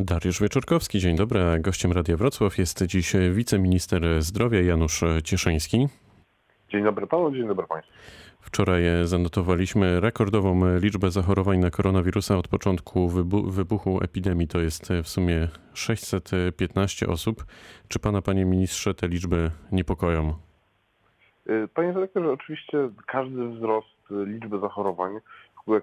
Dariusz Wieczorkowski, dzień dobry. Gościem Radia Wrocław jest dziś wiceminister zdrowia Janusz Cieszyński. Dzień dobry panu, dzień dobry państwu. Wczoraj zanotowaliśmy rekordową liczbę zachorowań na koronawirusa od początku wybuchu epidemii. To jest w sumie 615 osób. Czy pana, panie ministrze, te liczby niepokoją? Panie dyrektorze, oczywiście każdy wzrost liczby zachorowań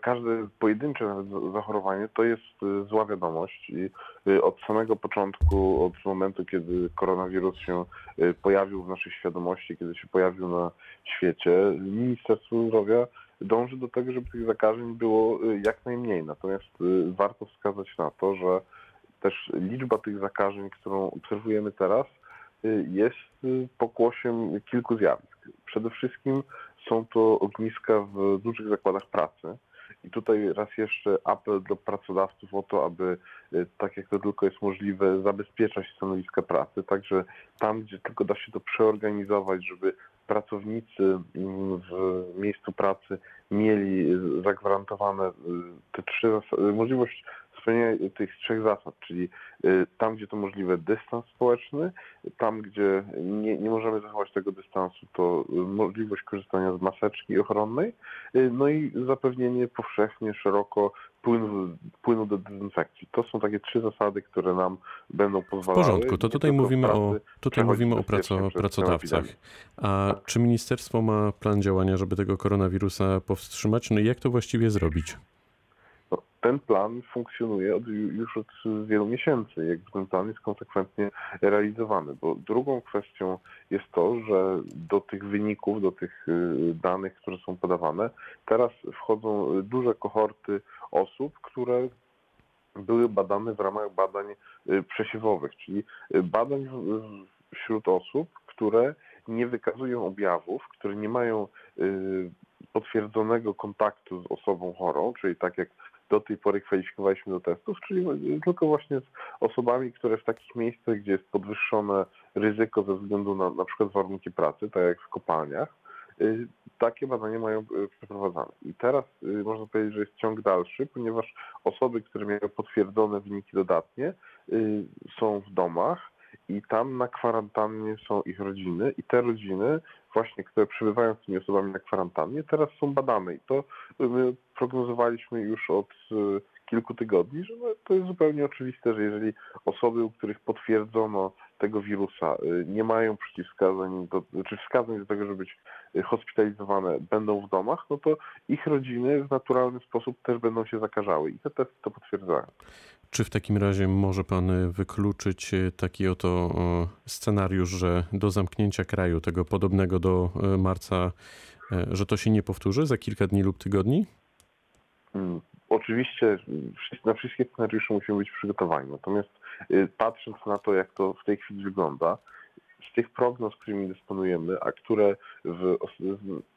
każde pojedyncze zachorowanie to jest y, zła wiadomość i y, od samego początku, od momentu, kiedy koronawirus się y, pojawił w naszej świadomości, kiedy się pojawił na świecie, Ministerstwo Zdrowia dąży do tego, żeby tych zakażeń było jak najmniej. Natomiast warto wskazać na to, że też liczba tych zakażeń, którą obserwujemy teraz, jest pokłosiem kilku zjawisk. Przede wszystkim są to ogniska w dużych zakładach pracy, i tutaj raz jeszcze apel do pracodawców o to, aby y, tak jak to tylko jest możliwe, zabezpieczać stanowiska pracy, także tam, gdzie tylko da się to przeorganizować, żeby pracownicy mm, w miejscu pracy mieli zagwarantowane y, te trzy możliwość spełnienia tych trzech zasad, czyli y, tam, gdzie to możliwe dystans społeczny, tam, gdzie nie, nie możemy zachować tego dystansu, to możliwość korzystania z maseczki ochronnej, y, no i zapewnienie powszechnie, szeroko płynu, płynu do dezynfekcji. To są takie trzy zasady, które nam będą pozwalały. W porządku, to tutaj mówimy o, tutaj mówimy o praco, pracodawcach. A czy ministerstwo ma plan działania, żeby tego koronawirusa powstrzymać? No i jak to właściwie zrobić? Ten plan funkcjonuje od, już od wielu miesięcy. Jakby ten plan jest konsekwentnie realizowany, bo drugą kwestią jest to, że do tych wyników, do tych y, danych, które są podawane, teraz wchodzą duże kohorty osób, które były badane w ramach badań y, przesiewowych, czyli badań wśród osób, które nie wykazują objawów, które nie mają y, potwierdzonego kontaktu z osobą chorą, czyli tak jak do tej pory kwalifikowaliśmy do testów, czyli tylko właśnie z osobami, które w takich miejscach, gdzie jest podwyższone ryzyko ze względu na na przykład warunki pracy, tak jak w kopalniach, y, takie badania mają y, przeprowadzane. I teraz y, można powiedzieć, że jest ciąg dalszy, ponieważ osoby, które miały potwierdzone wyniki dodatnie, są w domach i tam na kwarantannie są ich rodziny i te rodziny właśnie, które przybywają z tymi osobami na kwarantannie, teraz są badane i to my prognozowaliśmy już od e, kilku tygodni, że no, to jest zupełnie oczywiste, że jeżeli osoby, u których potwierdzono tego wirusa, e, nie mają przeciwwskazań, do, czy wskazań do tego, żeby być hospitalizowane, będą w domach, no to ich rodziny w naturalny sposób też będą się zakażały i te testy to potwierdzają. Czy w takim razie może pan wykluczyć taki oto scenariusz, że do zamknięcia kraju, tego podobnego do marca, że to się nie powtórzy za kilka dni lub tygodni? Hmm, oczywiście na wszystkie scenariusze musimy być przygotowani. Natomiast y, patrząc na to, jak to w tej chwili wygląda, z tych prognoz, którymi dysponujemy, a które w,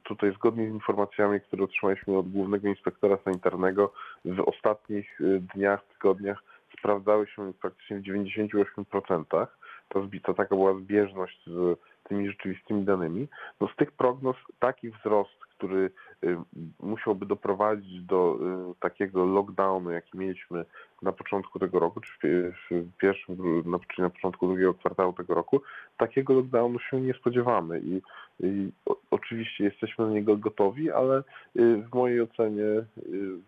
tutaj zgodnie z informacjami, które otrzymaliśmy od głównego inspektora sanitarnego w ostatnich y, dniach, tygodniach sprawdzały się praktycznie w 98%. To, to taka była zbieżność z tymi rzeczywistymi danymi. No z tych prognoz taki wzrost, który y, musiałby doprowadzić do y, takiego lockdownu, jaki mieliśmy na początku tego roku, czy w pierwszym, czy na początku drugiego kwartału tego roku, takiego lockdownu się nie spodziewamy i, i oczywiście jesteśmy na niego gotowi, ale y, w mojej ocenie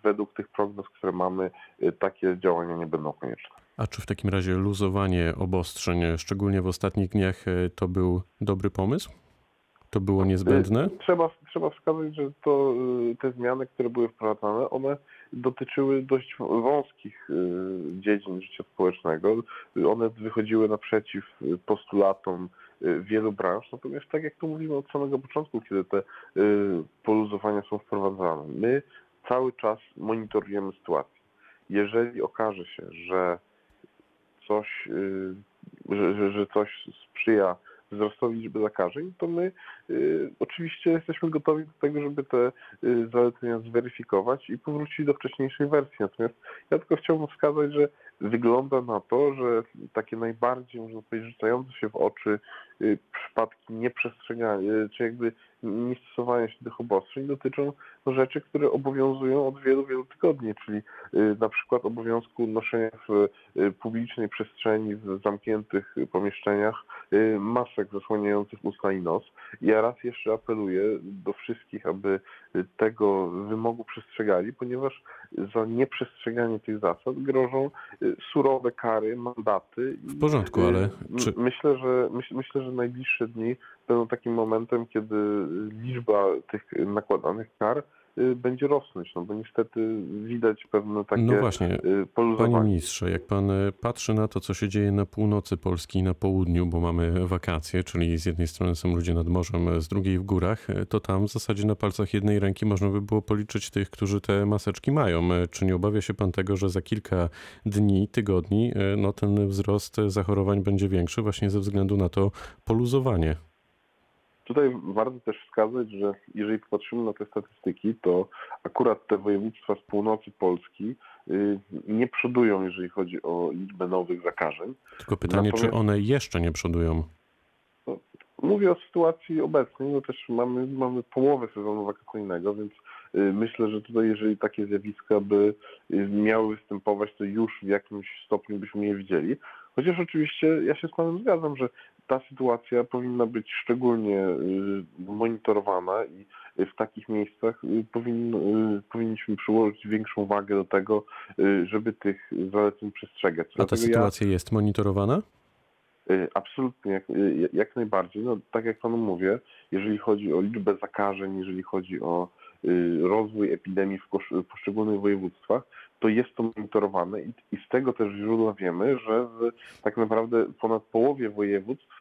według tych prognoz, które mamy, takie działania nie będą konieczne. A czy w takim razie luzowanie obostrzeń, szczególnie w ostatnich dniach, to był dobry pomysł? To było niezbędne? Trzeba, trzeba wskazać, że to, y, te zmiany, które były wprowadzane, one dotyczyły dość wąskich y, dziedzin życia społecznego. One wychodziły naprzeciw postulatom y, wielu branż, natomiast tak jak tu mówimy od samego początku, kiedy te poluzowania są wprowadzane, my cały czas monitorujemy sytuację. Jeżeli okaże się, że coś, że, że coś sprzyja wzrostowi liczby zakażeń, to my y, oczywiście jesteśmy gotowi do tego, żeby te y, zalecenia zweryfikować i powrócić do wcześniejszej wersji. Natomiast ja tylko chciałbym wskazać, że wygląda na to, że takie najbardziej, można powiedzieć, rzucające się w oczy y, przypadki nieprzestrzegania, y, czy jakby niestosowania się tych obostrzeń dotyczą no, rzeczy, które obowiązują od wielu, wielu tygodni, czyli y, na przykład obowiązku noszenia w y, publicznej przestrzeni, w zamkniętych pomieszczeniach y, masek zasłaniających usta i nos. Ja raz jeszcze apeluję do wszystkich, aby tego wymogu przestrzegali, ponieważ za nieprzestrzeganie tych zasad grożą surowe kary, mandaty. W porządku, ale czy... myślę, że myśl, myślę, że najbliższe dni będą takim momentem, kiedy liczba tych nakładanych kar będzie rosnąć, no bo niestety widać pewne takie No właśnie, y, poluzowanie. panie ministrze, jak pan y, patrzy na to, co się dzieje na północy Polski i na południu, bo mamy wakacje, czyli z jednej strony są ludzie nad morzem, z drugiej w górach, to tam w zasadzie na palcach jednej ręki można by było policzyć tych, którzy te maseczki mają. Czy nie obawia się pan tego, że za kilka dni, tygodni, no ten wzrost zachorowań będzie większy właśnie ze względu na to poluzowanie? Tutaj warto też wskazać, że jeżeli popatrzymy na te statystyki, to akurat te województwa z północy Polski y, nie przodują, jeżeli chodzi o liczbę nowych zakażeń. Tylko pytanie, Natomiast... czy one jeszcze nie przodują? No, mówię o sytuacji obecnej, no też mamy, mamy połowę sezonu wakacyjnego, więc y, myślę, że tutaj jeżeli takie zjawiska by y, miały występować, to już w jakimś stopniu byśmy je widzieli. Chociaż oczywiście ja się z Panem zgadzam, że ta sytuacja powinna być szczególnie y, monitorowana i w takich miejscach y, y, powinniśmy przyłożyć większą wagę do tego, żeby tych zaleceń przestrzegać. A ta sytuacja ja... jest monitorowana? Absolutnie, jak, jak, najbardziej. No, tak jak panu mówię, jeżeli chodzi o liczbę zakażeń, jeżeli chodzi o rozwój epidemii w poszczególnych województwach, to jest to monitorowane i, i z tego też źródła wiemy, że w tak naprawdę ponad połowie województw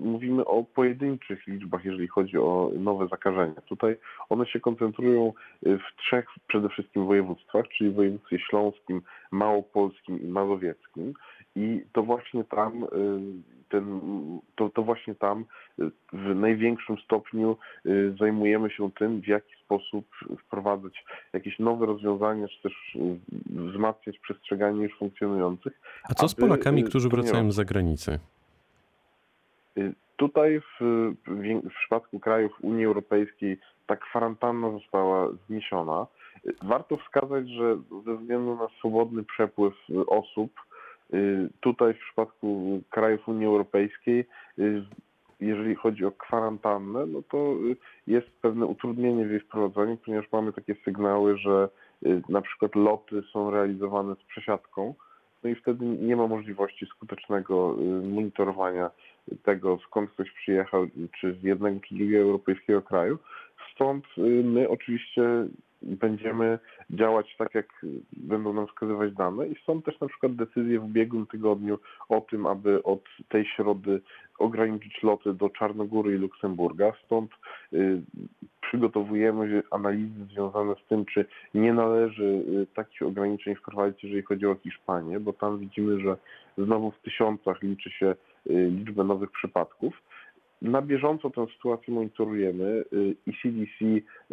mówimy o pojedynczych liczbach, jeżeli chodzi o nowe zakażenia. Tutaj one się koncentrują y, w trzech przede wszystkim województwach, czyli w województwie śląskim, małopolskim i mazowieckim. I to właśnie tam y, ten, to, to właśnie tam y, w największym stopniu y, zajmujemy się tym, w jaki sposób wprowadzać jakieś nowe rozwiązania, czy też y, wzmacniać przestrzeganie już funkcjonujących. A co z Polakami, którzy wracają z zagranicy? Tutaj w, w, przypadku krajów Unii Europejskiej ta kwarantanna została zniesiona. Warto wskazać, że ze względu na swobodny przepływ osób, Y, tutaj w przypadku krajów Unii Europejskiej, y, jeżeli chodzi o kwarantannę, no to y, jest pewne utrudnienie w jej wprowadzeniu, ponieważ mamy takie sygnały, że na przykład loty są realizowane z przesiadką, no i wtedy nie ma możliwości skutecznego monitorowania tego, skąd ktoś przyjechał, czy z jednego, czy drugiego europejskiego kraju. Stąd my oczywiście będziemy działać tak, jak będą nam wskazywać dane i są też na przykład decyzje w ubiegłym tygodniu o tym, aby od tej środy ograniczyć loty do Czarnogóry i Luksemburga. Stąd y, przygotowujemy analizy związane z tym, czy nie należy y, takich ograniczeń wprowadzić, jeżeli chodzi o Hiszpanię, bo tam widzimy, że znowu w tysiącach liczy się y, liczbę nowych przypadków. Na bieżąco tę sytuację monitorujemy y, i CDC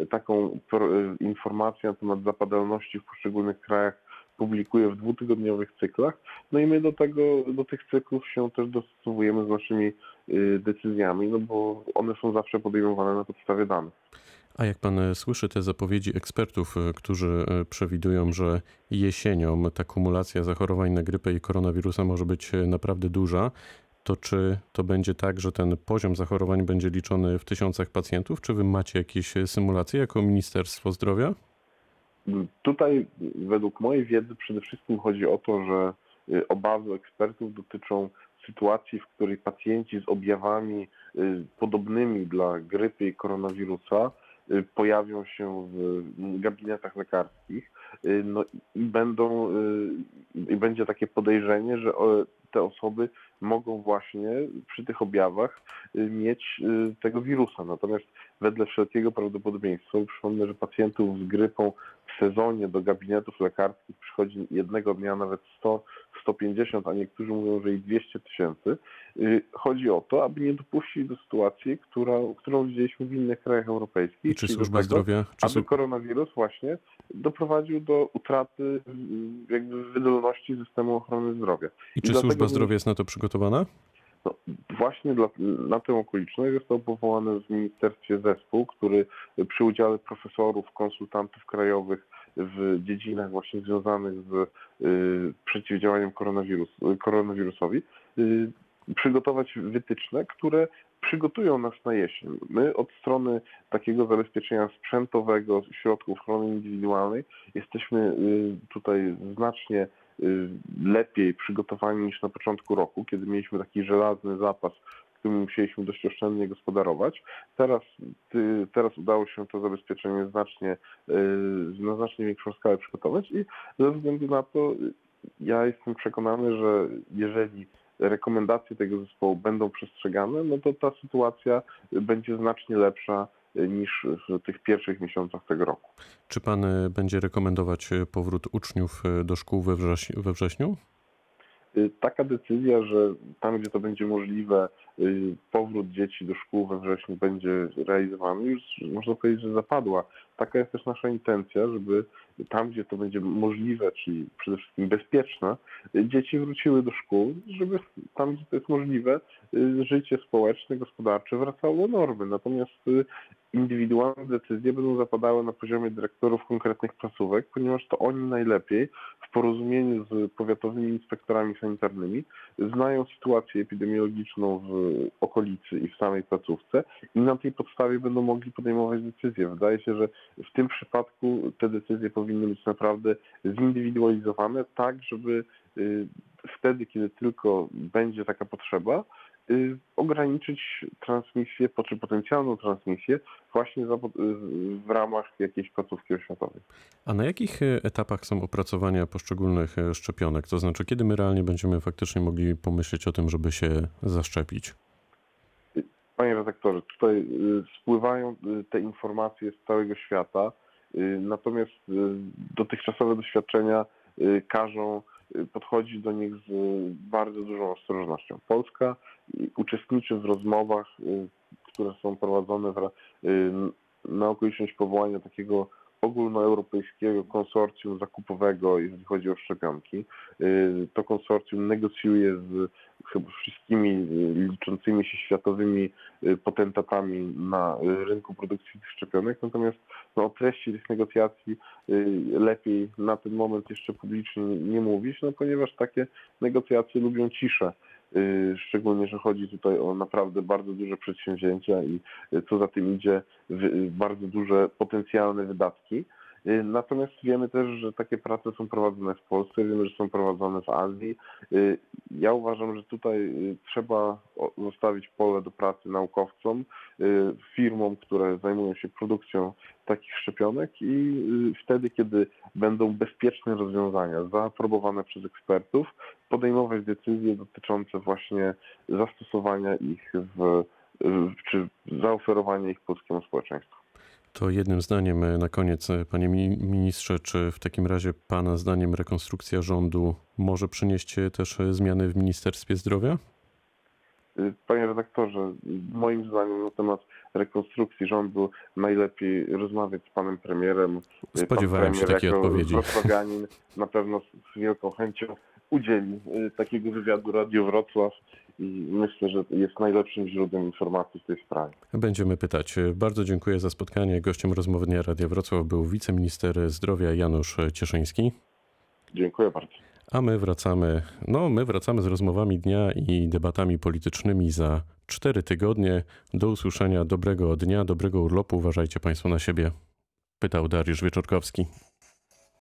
taką y, informację na temat zapadalności w poszczególnych krajach publikuje w dwutygodniowych cyklach. No i my do tego, do tych cyklów się też dostosowujemy z naszymi y, decyzjami, no bo one są zawsze podejmowane na podstawie danych. A jak pan słyszy te zapowiedzi ekspertów, którzy przewidują, że jesienią ta kumulacja zachorowań na grypę i koronawirusa może być naprawdę duża, to czy to będzie tak, że ten poziom zachorowań będzie liczony w tysiącach pacjentów? Czy wy macie jakieś symulacje jako Ministerstwo Zdrowia? Tutaj według mojej wiedzy przede wszystkim chodzi o to, że y, obawy ekspertów dotyczą sytuacji, w której pacjenci z objawami y, podobnymi dla grypy i koronawirusa y, pojawią się w gabinetach lekarskich no i będą i będzie takie podejrzenie, że te osoby mogą właśnie przy tych objawach y, mieć y, tego wirusa. Natomiast wedle wszelkiego prawdopodobieństwa, przypomnę, że pacjentów z grypą w sezonie do gabinetów lekarskich przychodzi jednego dnia nawet 100 150, a niektórzy mówią, że i 200 tysięcy. Y, chodzi o to, aby nie dopuścić do sytuacji, która, którą widzieliśmy w innych krajach europejskich. Czy służba zdrowia? Czy aby koronawirus właśnie doprowadził do utraty jakby wydolności systemu ochrony zdrowia. I, I czy służba zdrowia jest na to przygotowana? No, właśnie dla, na tę okoliczność został powołany w ministerstwie zespół, który przy udziale profesorów, konsultantów krajowych w dziedzinach właśnie związanych z y, przeciwdziałaniem koronawirus, koronawirusowi y, przygotować wytyczne, które przygotują nas na jesień. My od strony takiego zabezpieczenia sprzętowego, środków ochrony indywidualnej jesteśmy y, tutaj znacznie y, lepiej przygotowani niż na początku roku, kiedy mieliśmy taki żelazny zapas, którym musieliśmy dość oszczędnie gospodarować. Teraz, ty, teraz udało się to zabezpieczenie znacznie, y, na znacznie większą skalę przygotować i ze względu na to ja jestem przekonany, że jeżeli rekomendacje tego zespołu będą przestrzegane, no to ta sytuacja będzie znacznie lepsza niż w tych pierwszych miesiącach tego roku. Czy pan e, będzie rekomendować e, powrót uczniów e, do szkół we, wrześ we wrześniu? Taka decyzja, że tam, gdzie to będzie możliwe, powrót dzieci do szkół we wrześniu będzie realizowany, już można powiedzieć, że zapadła. Taka jest też nasza intencja, żeby tam, gdzie to będzie możliwe, czyli przede wszystkim bezpieczne, dzieci wróciły do szkół, żeby tam, gdzie to jest możliwe, życie społeczne, gospodarcze wracało do normy. Natomiast indywidualne decyzje będą zapadały na poziomie dyrektorów konkretnych placówek, ponieważ to oni najlepiej w porozumieniu z powiatowymi inspektorami sanitarnymi znają sytuację epidemiologiczną w okolicy i w samej placówce i na tej podstawie będą mogli podejmować decyzje. Wydaje się, że w tym przypadku te decyzje powinny być naprawdę zindywidualizowane, tak żeby y, wtedy, kiedy tylko będzie taka potrzeba, ograniczyć transmisję, czy potencjalną transmisję właśnie w ramach jakiejś placówki oświatowej. A na jakich y, etapach są opracowania poszczególnych szczepionek? To znaczy, kiedy my realnie będziemy faktycznie mogli pomyśleć o tym, żeby się zaszczepić? Panie redaktorze, tutaj spływają te informacje z całego świata. Y, natomiast y, dotychczasowe doświadczenia y, każą podchodzić do nich z bardzo dużą ostrożnością. Polska uczestniczy w rozmowach, które są prowadzone w, na okoliczność powołania takiego ogólnoeuropejskiego konsorcjum zakupowego, jeżeli chodzi o szczepionki. Y, to konsorcjum negocjuje z chyba wszystkimi y, liczącymi się światowymi y, potentatami na rynku produkcji tych szczepionek, natomiast no, o treści tych negocjacji lepiej na ten moment jeszcze publicznie nie mówić, no ponieważ takie negocjacje lubią ciszę. Y, szczególnie, że chodzi tutaj o naprawdę bardzo duże przedsięwzięcia i co za tym idzie bardzo duże potencjalne wydatki. Natomiast wiemy też, że takie prace są prowadzone w Polsce, wiemy, że są prowadzone w Azji. Ja uważam, że tutaj trzeba zostawić pole do pracy naukowcom, firmom, które zajmują się produkcją takich szczepionek i wtedy, kiedy będą bezpieczne rozwiązania zaaprobowane przez ekspertów, podejmować decyzje dotyczące właśnie zastosowania ich w, czy zaoferowania ich polskiemu społeczeństwu. To jednym zdaniem e, na koniec, e, panie ministrze, czy w takim razie pana zdaniem rekonstrukcja rządu może przynieść e, też zmiany w Ministerstwie Zdrowia? Panie redaktorze, moim zdaniem na temat rekonstrukcji rządu najlepiej rozmawiać z panem premierem. Spodziewałem Pan się takiej odpowiedzi. Na pewno z wielką chęcią udzieli y, takiego wywiadu Radio Wrocław i myślę, że jest najlepszym źródłem informacji w tej sprawie. Będziemy pytać. Bardzo dziękuję za spotkanie. Gościem rozmowy Dnia Radia Wrocław był wiceminister zdrowia Janusz Cieszyński. Dziękuję bardzo. A my wracamy, no my wracamy z rozmowami dnia i debatami politycznymi za cztery tygodnie. Do usłyszenia, dobrego dnia, dobrego urlopu. Uważajcie Państwo na siebie. Pytał Dariusz Wieczorkowski.